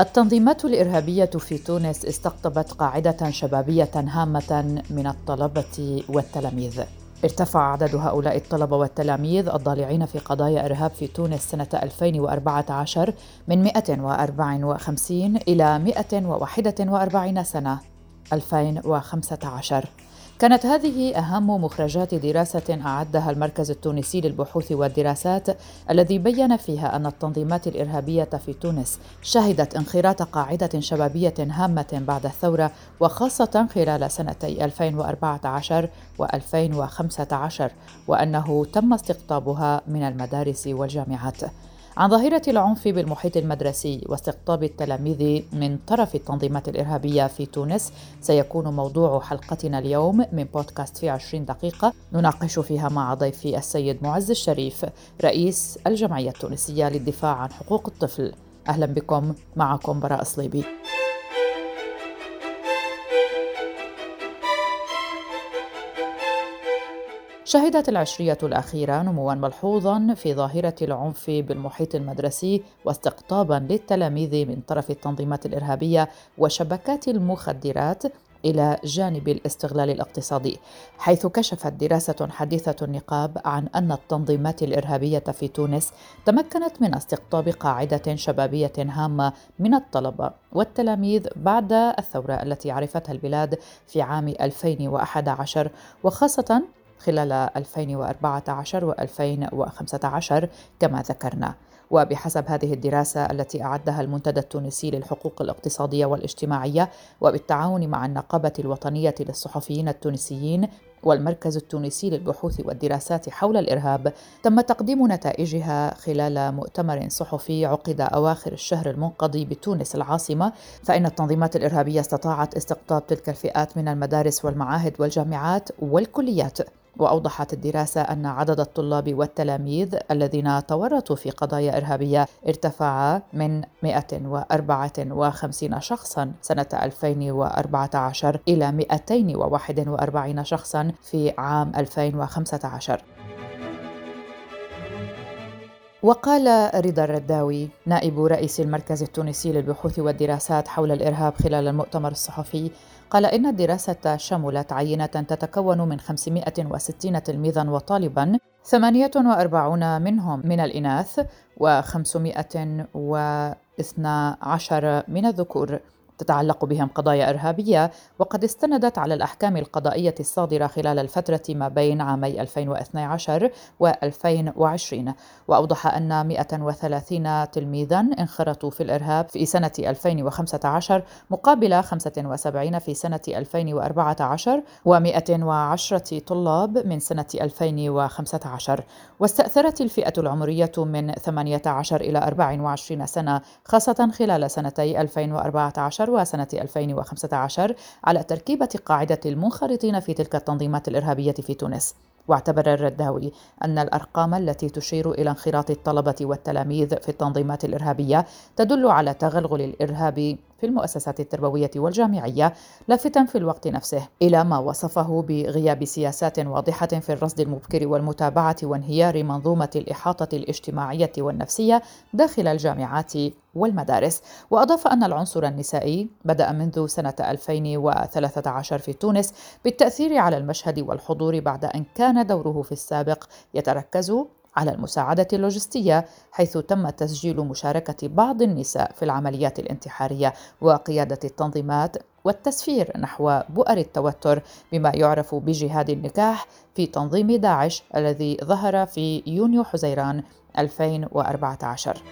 التنظيمات الإرهابية في تونس استقطبت قاعدة شبابية هامة من الطلبة والتلاميذ. ارتفع عدد هؤلاء الطلبة والتلاميذ الضالعين في قضايا إرهاب في تونس سنة 2014 من 154 إلى 141 سنة 2015 كانت هذه أهم مخرجات دراسة أعدها المركز التونسي للبحوث والدراسات الذي بين فيها أن التنظيمات الإرهابية في تونس شهدت انخراط قاعدة شبابية هامة بعد الثورة وخاصة خلال سنتي 2014 و2015 وأنه تم استقطابها من المدارس والجامعات. عن ظاهرة العنف بالمحيط المدرسي واستقطاب التلاميذ من طرف التنظيمات الإرهابية في تونس سيكون موضوع حلقتنا اليوم من بودكاست في عشرين دقيقة نناقش فيها مع ضيفي السيد معز الشريف رئيس الجمعية التونسية للدفاع عن حقوق الطفل. أهلا بكم معكم براء صليبي. شهدت العشرية الأخيرة نموا ملحوظا في ظاهرة العنف بالمحيط المدرسي واستقطابا للتلاميذ من طرف التنظيمات الإرهابية وشبكات المخدرات إلى جانب الاستغلال الاقتصادي، حيث كشفت دراسة حديثة النقاب عن أن التنظيمات الإرهابية في تونس تمكنت من استقطاب قاعدة شبابية هامة من الطلبة والتلاميذ بعد الثورة التي عرفتها البلاد في عام 2011 وخاصة خلال 2014 و 2015 كما ذكرنا. وبحسب هذه الدراسة التي أعدها المنتدى التونسي للحقوق الاقتصادية والاجتماعية وبالتعاون مع النقابة الوطنية للصحفيين التونسيين والمركز التونسي للبحوث والدراسات حول الإرهاب تم تقديم نتائجها خلال مؤتمر صحفي عقد أواخر الشهر المنقضي بتونس العاصمة فإن التنظيمات الإرهابية استطاعت استقطاب تلك الفئات من المدارس والمعاهد والجامعات والكليات. وأوضحت الدراسة أن عدد الطلاب والتلاميذ الذين تورطوا في قضايا إرهابية ارتفع من 154 شخصا سنة 2014 إلى 241 شخصا في عام 2015 وقال رضا الرداوي نائب رئيس المركز التونسي للبحوث والدراسات حول الإرهاب خلال المؤتمر الصحفي قال إن الدراسة شملت عينة تتكون من 560 تلميذا وطالبا 48 منهم من الإناث و512 من الذكور. تتعلق بهم قضايا إرهابية وقد استندت على الأحكام القضائية الصادرة خلال الفترة ما بين عامي 2012 و 2020 وأوضح أن 130 تلميذا انخرطوا في الإرهاب في سنة 2015 مقابل 75 في سنة 2014 و110 طلاب من سنة 2015 واستأثرت الفئة العمرية من 18 إلى 24 سنة خاصة خلال سنتي 2014 وسنة 2015 على تركيبة قاعدة المنخرطين في تلك التنظيمات الإرهابية في تونس. واعتبر الرداوي أن الأرقام التي تشير إلى انخراط الطلبة والتلاميذ في التنظيمات الإرهابية تدل على تغلغل الإرهاب. في المؤسسات التربوية والجامعية لافتا في الوقت نفسه إلى ما وصفه بغياب سياسات واضحة في الرصد المبكر والمتابعة وانهيار منظومة الإحاطة الاجتماعية والنفسية داخل الجامعات والمدارس. وأضاف أن العنصر النسائي بدأ منذ سنة 2013 في تونس بالتأثير على المشهد والحضور بعد أن كان دوره في السابق يتركز على المساعدة اللوجستية حيث تم تسجيل مشاركة بعض النساء في العمليات الانتحارية وقيادة التنظيمات والتسفير نحو بؤر التوتر بما يعرف بجهاد النكاح في تنظيم داعش الذي ظهر في يونيو حزيران 2014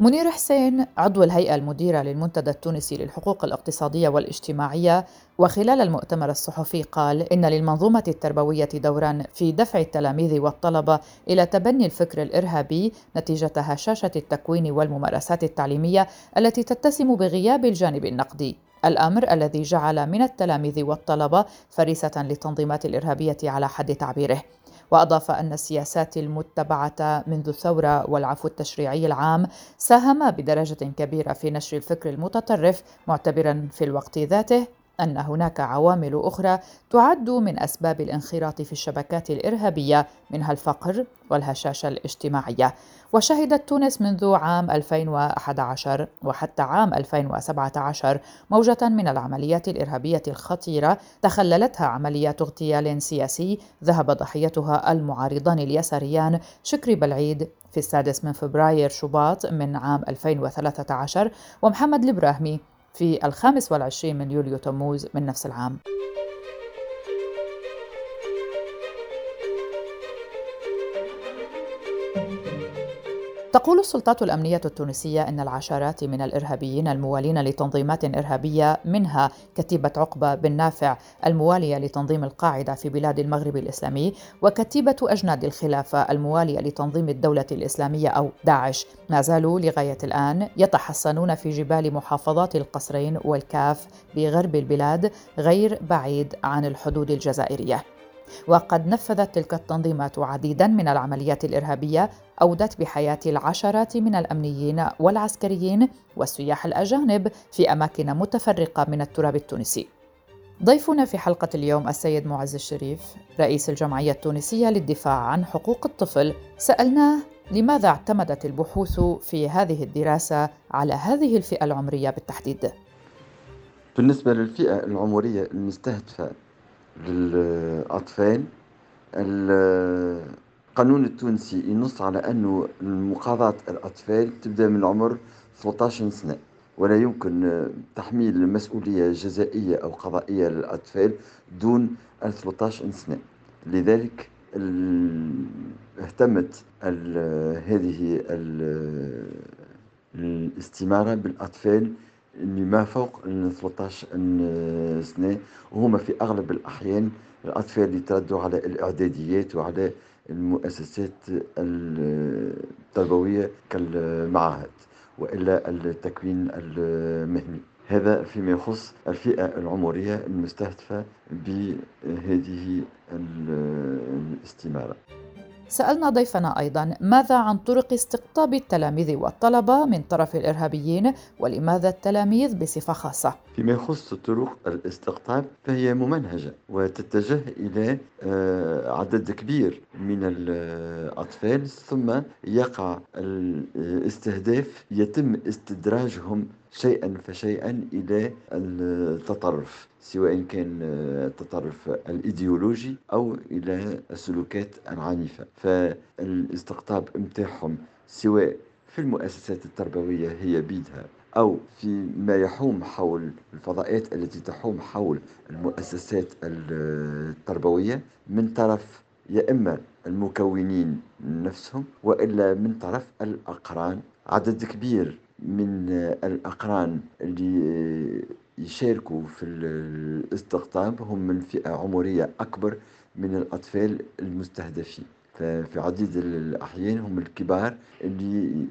منير حسين عضو الهيئة المديرة للمنتدى التونسي للحقوق الاقتصادية والاجتماعية وخلال المؤتمر الصحفي قال إن للمنظومة التربوية دورا في دفع التلاميذ والطلبة إلى تبني الفكر الإرهابي نتيجة هشاشة التكوين والممارسات التعليمية التي تتسم بغياب الجانب النقدي. الأمر الذي جعل من التلاميذ والطلبة فريسة للتنظيمات الإرهابية على حد تعبيره. وأضاف أن السياسات المتبعة منذ الثورة والعفو التشريعي العام ساهم بدرجة كبيرة في نشر الفكر المتطرف معتبرا في الوقت ذاته أن هناك عوامل أخرى تعد من أسباب الانخراط في الشبكات الإرهابية منها الفقر والهشاشة الاجتماعية وشهدت تونس منذ عام 2011 وحتى عام 2017 موجة من العمليات الإرهابية الخطيرة تخللتها عمليات اغتيال سياسي ذهب ضحيتها المعارضان اليساريان شكري بلعيد في السادس من فبراير شباط من عام 2013 ومحمد الإبراهيمي في الخامس والعشرين من يوليو تموز من نفس العام. تقول السلطات الأمنية التونسية إن العشرات من الإرهابيين الموالين لتنظيمات إرهابية منها كتيبة عقبة بن نافع الموالية لتنظيم القاعدة في بلاد المغرب الإسلامي وكتيبة أجناد الخلافة الموالية لتنظيم الدولة الإسلامية أو داعش. ما زالوا لغاية الآن يتحصنون في جبال محافظات القصرين والكاف بغرب البلاد غير بعيد عن الحدود الجزائرية. وقد نفذت تلك التنظيمات عديدا من العمليات الإرهابية أودت بحياة العشرات من الأمنيين والعسكريين والسياح الأجانب في أماكن متفرقة من التراب التونسي. ضيفنا في حلقة اليوم السيد معز الشريف رئيس الجمعية التونسية للدفاع عن حقوق الطفل سالناه لماذا اعتمدت البحوث في هذه الدراسة على هذه الفئة العمرية بالتحديد؟ بالنسبة للفئة العمرية المستهدفة للأطفال. القانون التونسي ينص على أنه مقاضاة الأطفال تبدأ من عمر 13 سنة ولا يمكن تحميل مسؤولية جزائية أو قضائية للأطفال دون 13 سنة. لذلك اهتمت هذه الاستمارة بالأطفال اللي ما فوق ال 13 سنة وهما في أغلب الأحيان الأطفال اللي تردوا على الإعداديات وعلى المؤسسات التربوية كالمعاهد وإلا التكوين المهني. هذا فيما يخص الفئة العمرية المستهدفة بهذه الاستمارة. سألنا ضيفنا أيضا ماذا عن طرق استقطاب التلاميذ والطلبة من طرف الإرهابيين ولماذا التلاميذ بصفة خاصة؟ فيما يخص طرق الاستقطاب فهي ممنهجة وتتجه إلى آه، عدد كبير من الأطفال ثم يقع الاستهداف يتم استدراجهم شيئا فشيئا إلى التطرف سواء كان التطرف الإيديولوجي أو إلى السلوكات العنيفة فالاستقطاب متاعهم سواء في المؤسسات التربوية هي بيدها أو في ما يحوم حول الفضاءات التي تحوم حول المؤسسات التربوية من طرف يا إما المكونين نفسهم وإلا من طرف الأقران. عدد كبير من الأقران اللي يشاركوا في الاستقطاب هم من فئة عمرية أكبر من الأطفال المستهدفين. ففي عديد الأحيان هم الكبار اللي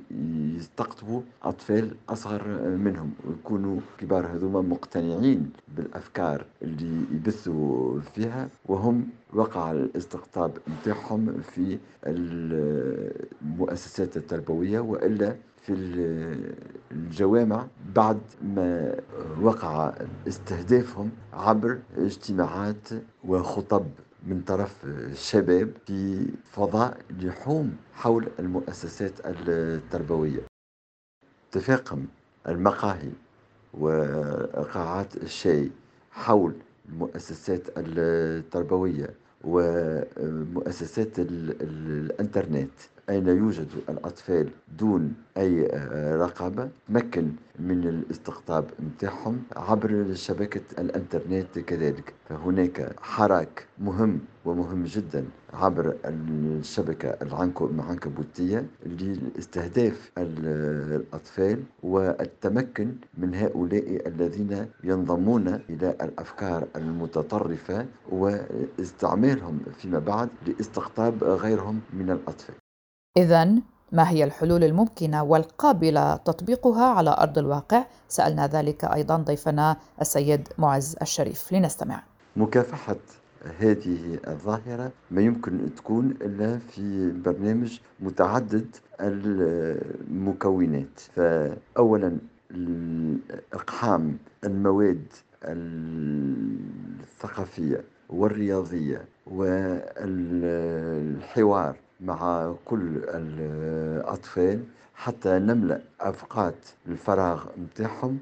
يستقطبوا أطفال أصغر منهم. ويكونوا كبار هذوما مقتنعين بالأفكار اللي يبثوا فيها وهم وقع الاستقطاب متاعهم في المؤسسات التربوية وإلا في الجوامع بعد ما وقع استهدافهم عبر اجتماعات وخطب من طرف الشباب في فضاء يحوم حول المؤسسات التربوية. تفاقم المقاهي وقاعات الشاي حول المؤسسات التربوية ومؤسسات الإنترنت. أين يوجد الأطفال دون أي آه، رقابة؟ تمكن من الاستقطاب متاعهم عبر شبكة الإنترنت كذلك. فهناك حراك مهم ومهم جدا عبر الشبكة العنكبوتية لاستهداف الأطفال والتمكن من هؤلاء الذين ينضمون إلى الأفكار المتطرفة واستعمالهم فيما بعد لاستقطاب غيرهم من الأطفال. إذا ما هي الحلول الممكنة والقابلة تطبيقها على أرض الواقع؟ سألنا ذلك أيضا ضيفنا السيد معز الشريف لنستمع. مكافحة هذه الظاهرة ما يمكن تكون إلا في برنامج متعدد المكونات فأولا إقحام المواد الثقافية والرياضية والحوار مع كل الأطفال حتى نملأ أوقات الفراغ متاعهم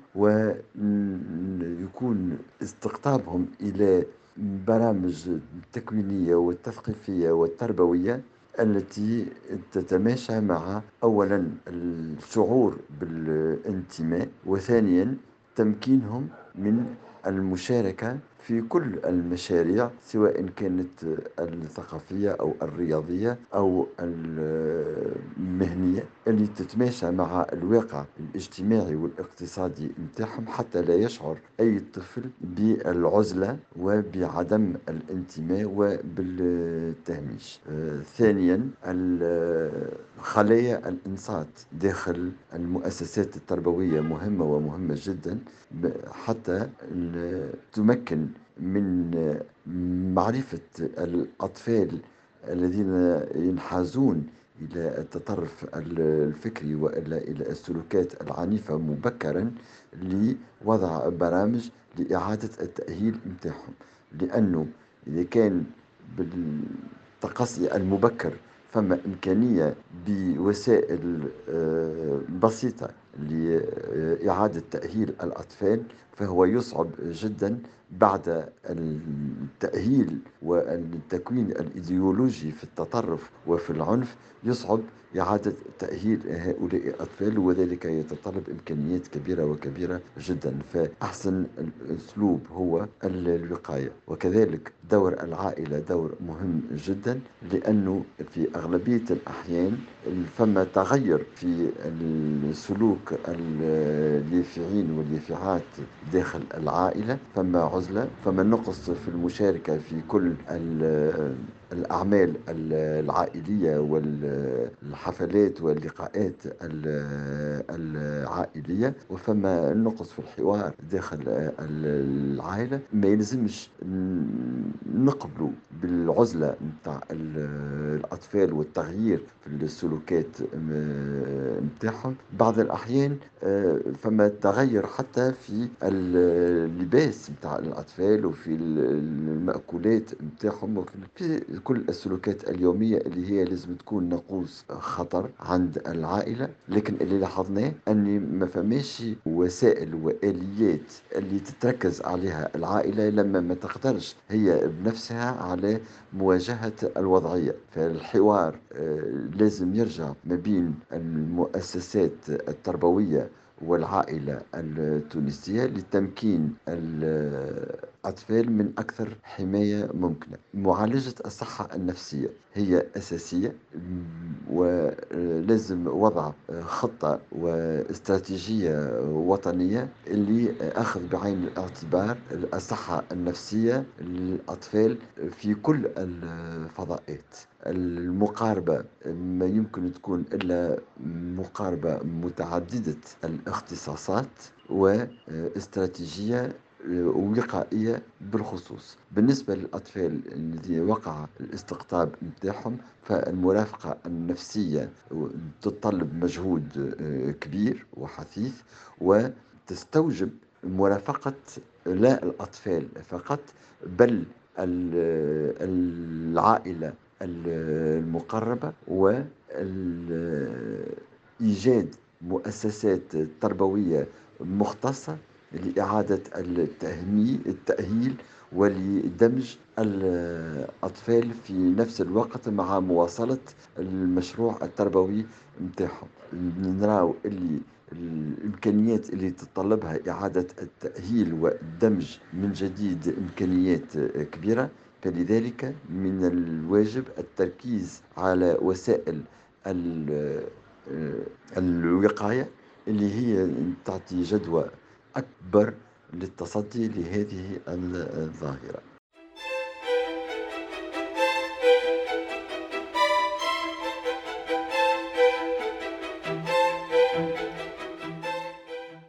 ويكون استقطابهم إلى برامج التكوينية والتثقيفية والتربوية التي تتماشى مع أولا الشعور بالانتماء وثانيا تمكينهم من المشاركة في كل المشاريع سواء كانت الثقافية أو الرياضية أو المهنية اللي تتماشى مع الواقع الاجتماعي والاقتصادي متاعهم حتى لا يشعر أي طفل بالعزلة وبعدم الانتماء وبالتهميش. آه، ثانيا خلايا الإنصات داخل المؤسسات التربوية مهمة ومهمة جدا حتى تمكن من معرفة الأطفال الذين ينحازون إلى التطرف الفكري وإلا إلى السلوكات العنيفة مبكرا لوضع برامج لإعادة التأهيل متاعهم لأنه إذا كان بالتقصي المبكر فما إمكانية بوسائل آه، بسيطة لإعادة تأهيل الأطفال فهو يصعب جدا بعد التأهيل والتكوين الإيديولوجي في التطرف وفي العنف يصعب إعادة تأهيل هؤلاء الأطفال وذلك يتطلب إمكانيات كبيرة وكبيرة جدا. فأحسن الأسلوب هو الوقاية وكذلك دور العائلة دور مهم جدا لأنه في أغلبية الأحيان فما تغير في السلوك اليافعين واليافعات داخل العائلة فما عزلة فما نقص في المشاركة في كل الأعمال العائلية والحفلات واللقاءات العائلية. وفما نقص في الحوار داخل العائلة ما يلزمش نقبلوا بالعزلة نتاع الأطفال والتغيير في السلوكات نتاعهم. بعض الأحيان آه، فما تغير حتى في اللباس نتاع الأطفال وفي المأكولات نتاعهم وفي كل السلوكات اليومية اللي هي لازم تكون نقوص خطر عند العائلة لكن اللي لاحظناه أني ما فماش وسائل وآليات اللي تتركز عليها العائلة لما ما تقدرش هي بنفسها على مواجهة الوضعية. فالحوار آه، لازم يرجع ما بين المؤسسات التربوية والعائلة التونسية لتمكين الأطفال من أكثر حماية ممكنة. معالجة الصحة النفسية هي أساسية ولازم وضع خطة واستراتيجية وطنية اللي أخذ بعين الاعتبار الصحة النفسية للأطفال في كل الفضاءات. المقاربة ما يمكن تكون إلا مقاربة متعددة الاختصاصات واستراتيجية وقائية بالخصوص. بالنسبة للأطفال الذين وقع الاستقطاب نتاعهم فالمرافقة النفسية تتطلب مجهود كبير وحثيث وتستوجب مرافقة لا الأطفال فقط بل العائلة المقربة وإيجاد مؤسسات تربوية مختصة لإعادة التأهيل ولدمج الأطفال في نفس الوقت مع مواصلة المشروع التربوي متاعهم نراو اللي الإمكانيات اللي تتطلبها إعادة التأهيل والدمج من جديد إمكانيات كبيرة. فلذلك من الواجب التركيز على وسائل الوقاية اللي هي تعطي جدوى أكبر للتصدي لهذه الظاهرة.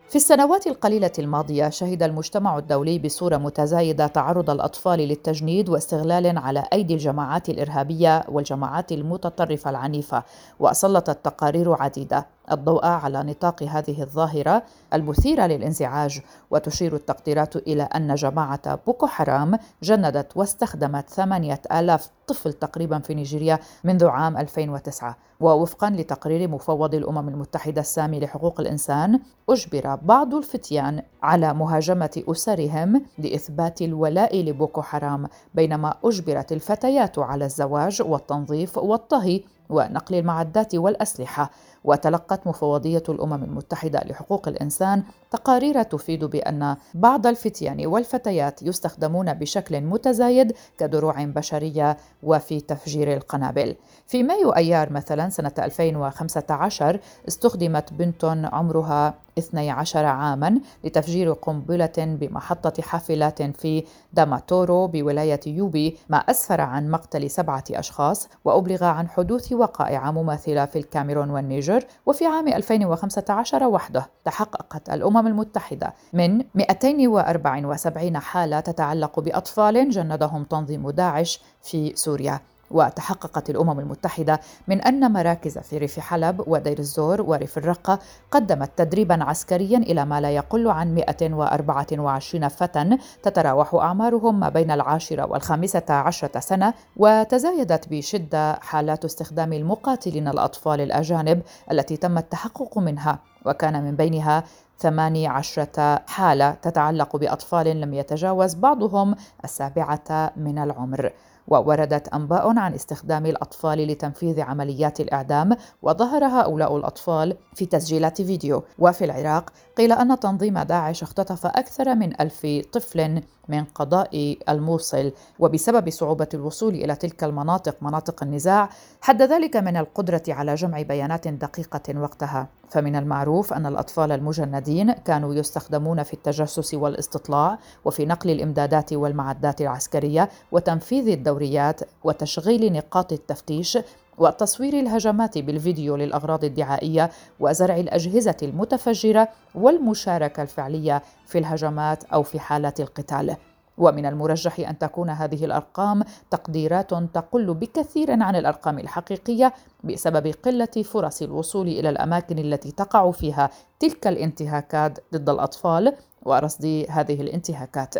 في السنوات القليلة الماضية شهد المجتمع الدولي بصورة متزايدة تعرض الأطفال للتجنيد واستغلال على أيدي الجماعات الإرهابية والجماعات المتطرفة العنيفة وأسلطت تقارير عديدة. الضوء على نطاق هذه الظاهرة المثيرة للانزعاج وتشير التقديرات إلى أن جماعة بوكو حرام جندت واستخدمت ثمانية آلاف طفل تقريبا في نيجيريا منذ عام 2009 ووفقا لتقرير مفوض الأمم المتحدة السامي لحقوق الإنسان أجبر بعض الفتيان على مهاجمة أسرهم لإثبات الولاء لبوكو حرام بينما أجبرت الفتيات على الزواج والتنظيف والطهي ونقل المعدات والأسلحة وتلقت مفوضية الأمم المتحدة لحقوق الإنسان تقارير تفيد بأن بعض الفتيان والفتيات يستخدمون بشكل متزايد كدروع بشرية وفي تفجير القنابل. في مايو أيار مثلا سنة 2015 استخدمت بنت عمرها 12 عاما لتفجير قنبلة بمحطة حافلات في داماتورو بولاية يوبي ما أسفر عن مقتل سبعة أشخاص وأبلغ عن حدوث وقائع مماثلة في الكاميرون والنيجر وفي عام 2015 وحده تحققت الأمم المتحدة من 274 حالة تتعلق بأطفال جندهم تنظيم داعش في سوريا. وتحققت الأمم المتحدة من أن مراكز في ريف حلب ودير الزور وريف الرقة قدمت تدريبا عسكريا إلى ما لا يقل عن 124 فتى تتراوح أعمارهم ما بين العاشره والخامسة عشرة سنة وتزايدت بشدة حالات استخدام المقاتلين الأطفال الأجانب التي تم التحقق منها وكان من بينها ثماني عشرة حالة تتعلق بأطفال لم يتجاوز بعضهم السابعة من العمر. ووردت أنباء عن استخدام الأطفال لتنفيذ عمليات الإعدام وظهر هؤلاء الأطفال في تسجيلات فيديو. وفي العراق قيل أن تنظيم داعش اختطف أكثر من ألف طفل من قضاء الموصل. وبسبب صعوبة الوصول إلى تلك المناطق مناطق النزاع حد ذلك من القدرة على جمع بيانات دقيقة وقتها. فمن المعروف أن الأطفال المجندين كانوا يستخدمون في التجسس والاستطلاع وفي نقل الإمدادات والمعدات العسكرية وتنفيذ الدوريات وتشغيل نقاط التفتيش وتصوير الهجمات بالفيديو للأغراض الدعائية وزرع الأجهزة المتفجرة والمشاركة الفعلية في الهجمات أو في حالات القتال. ومن المرجح أن تكون هذه الأرقام تقديرات تقل بكثير عن الأرقام الحقيقية بسبب قلة فرص الوصول إلى الأماكن التي تقع فيها تلك الانتهاكات ضد الأطفال ورصد هذه الانتهاكات.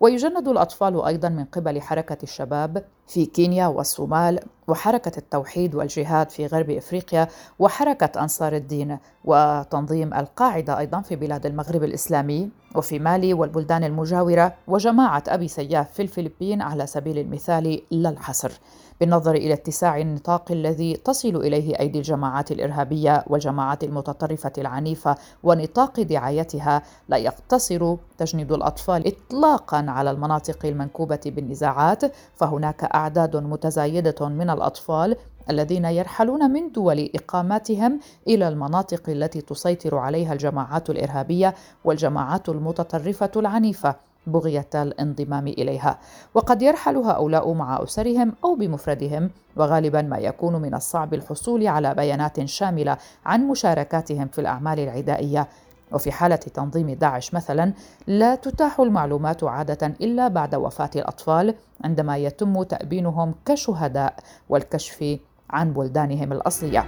ويجند الأطفال أيضا من قبل حركة الشباب في كينيا والصومال وحركة التوحيد والجهاد في غرب إفريقيا وحركة أنصار الدين وتنظيم القاعدة أيضا في بلاد المغرب الإسلامي وفي مالي والبلدان المجاورة وجماعة أبي سياف في الفلبين على سبيل المثال لا الحصر بالنظر إلى اتساع النطاق الذي تصل إليه أيدي الجماعات الإرهابية والجماعات المتطرفة العنيفة ونطاق دعايتها لا يقتصر تجنيد الأطفال اطلاقا على المناطق المنكوبة بالنزاعات فهناك أعداد متزايدة من الأطفال الذين يرحلون من دول اقامتهم إلى المناطق التي تسيطر عليها الجماعات الإرهابية والجماعات المتطرفة العنيفة بغية الانضمام إليها. وقد يرحل هؤلاء مع أسرهم أو بمفردهم وغالبا ما يكون من الصعب الحصول على بيانات شاملة عن مشاركاتهم في الأعمال العدائية. وفي حالة تنظيم داعش مثلا لا تتاح المعلومات عادة إلا بعد وفاة الأطفال عندما يتم تأبينهم كشهداء والكشف عن بلدانهم الأصلية.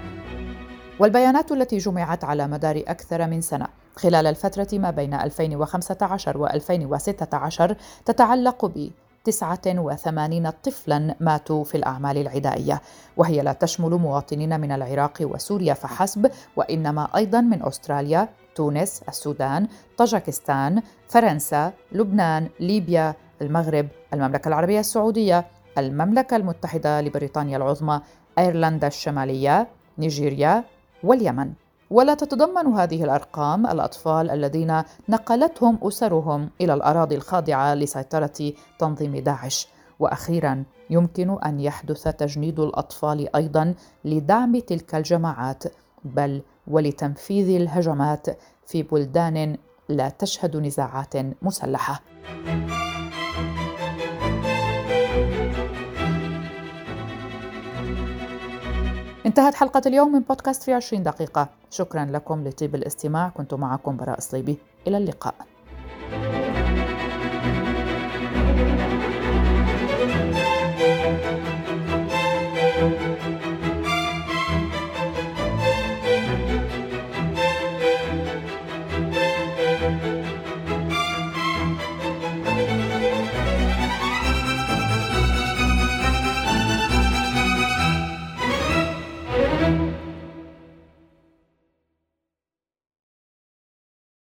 والبيانات التي جمعت على مدار أكثر من سنة. خلال الفترة ما بين 2015 و 2016 تتعلق ب 89 طفلا ماتوا في الأعمال العدائية وهي لا تشمل مواطنين من العراق وسوريا فحسب وإنما أيضا من أستراليا تونس السودان طاجكستان فرنسا لبنان ليبيا المغرب المملكة العربية السعودية المملكة المتحدة لبريطانيا العظمى أيرلندا الشمالية نيجيريا واليمن. ولا تتضمن هذه الأرقام الأطفال الذين نقلتهم أسرهم إلى الأراضي الخاضعة لسيطرة تنظيم داعش. وأخيرا يمكن أن يحدث تجنيد الأطفال أيضا لدعم تلك الجماعات بل ولتنفيذ الهجمات في بلدان لا تشهد نزاعات مسلحة. انتهت حلقة اليوم من بودكاست في 20 دقيقة. شكرا لكم لطيب الاستماع. كنت معكم براء صليبي. إلى اللقاء.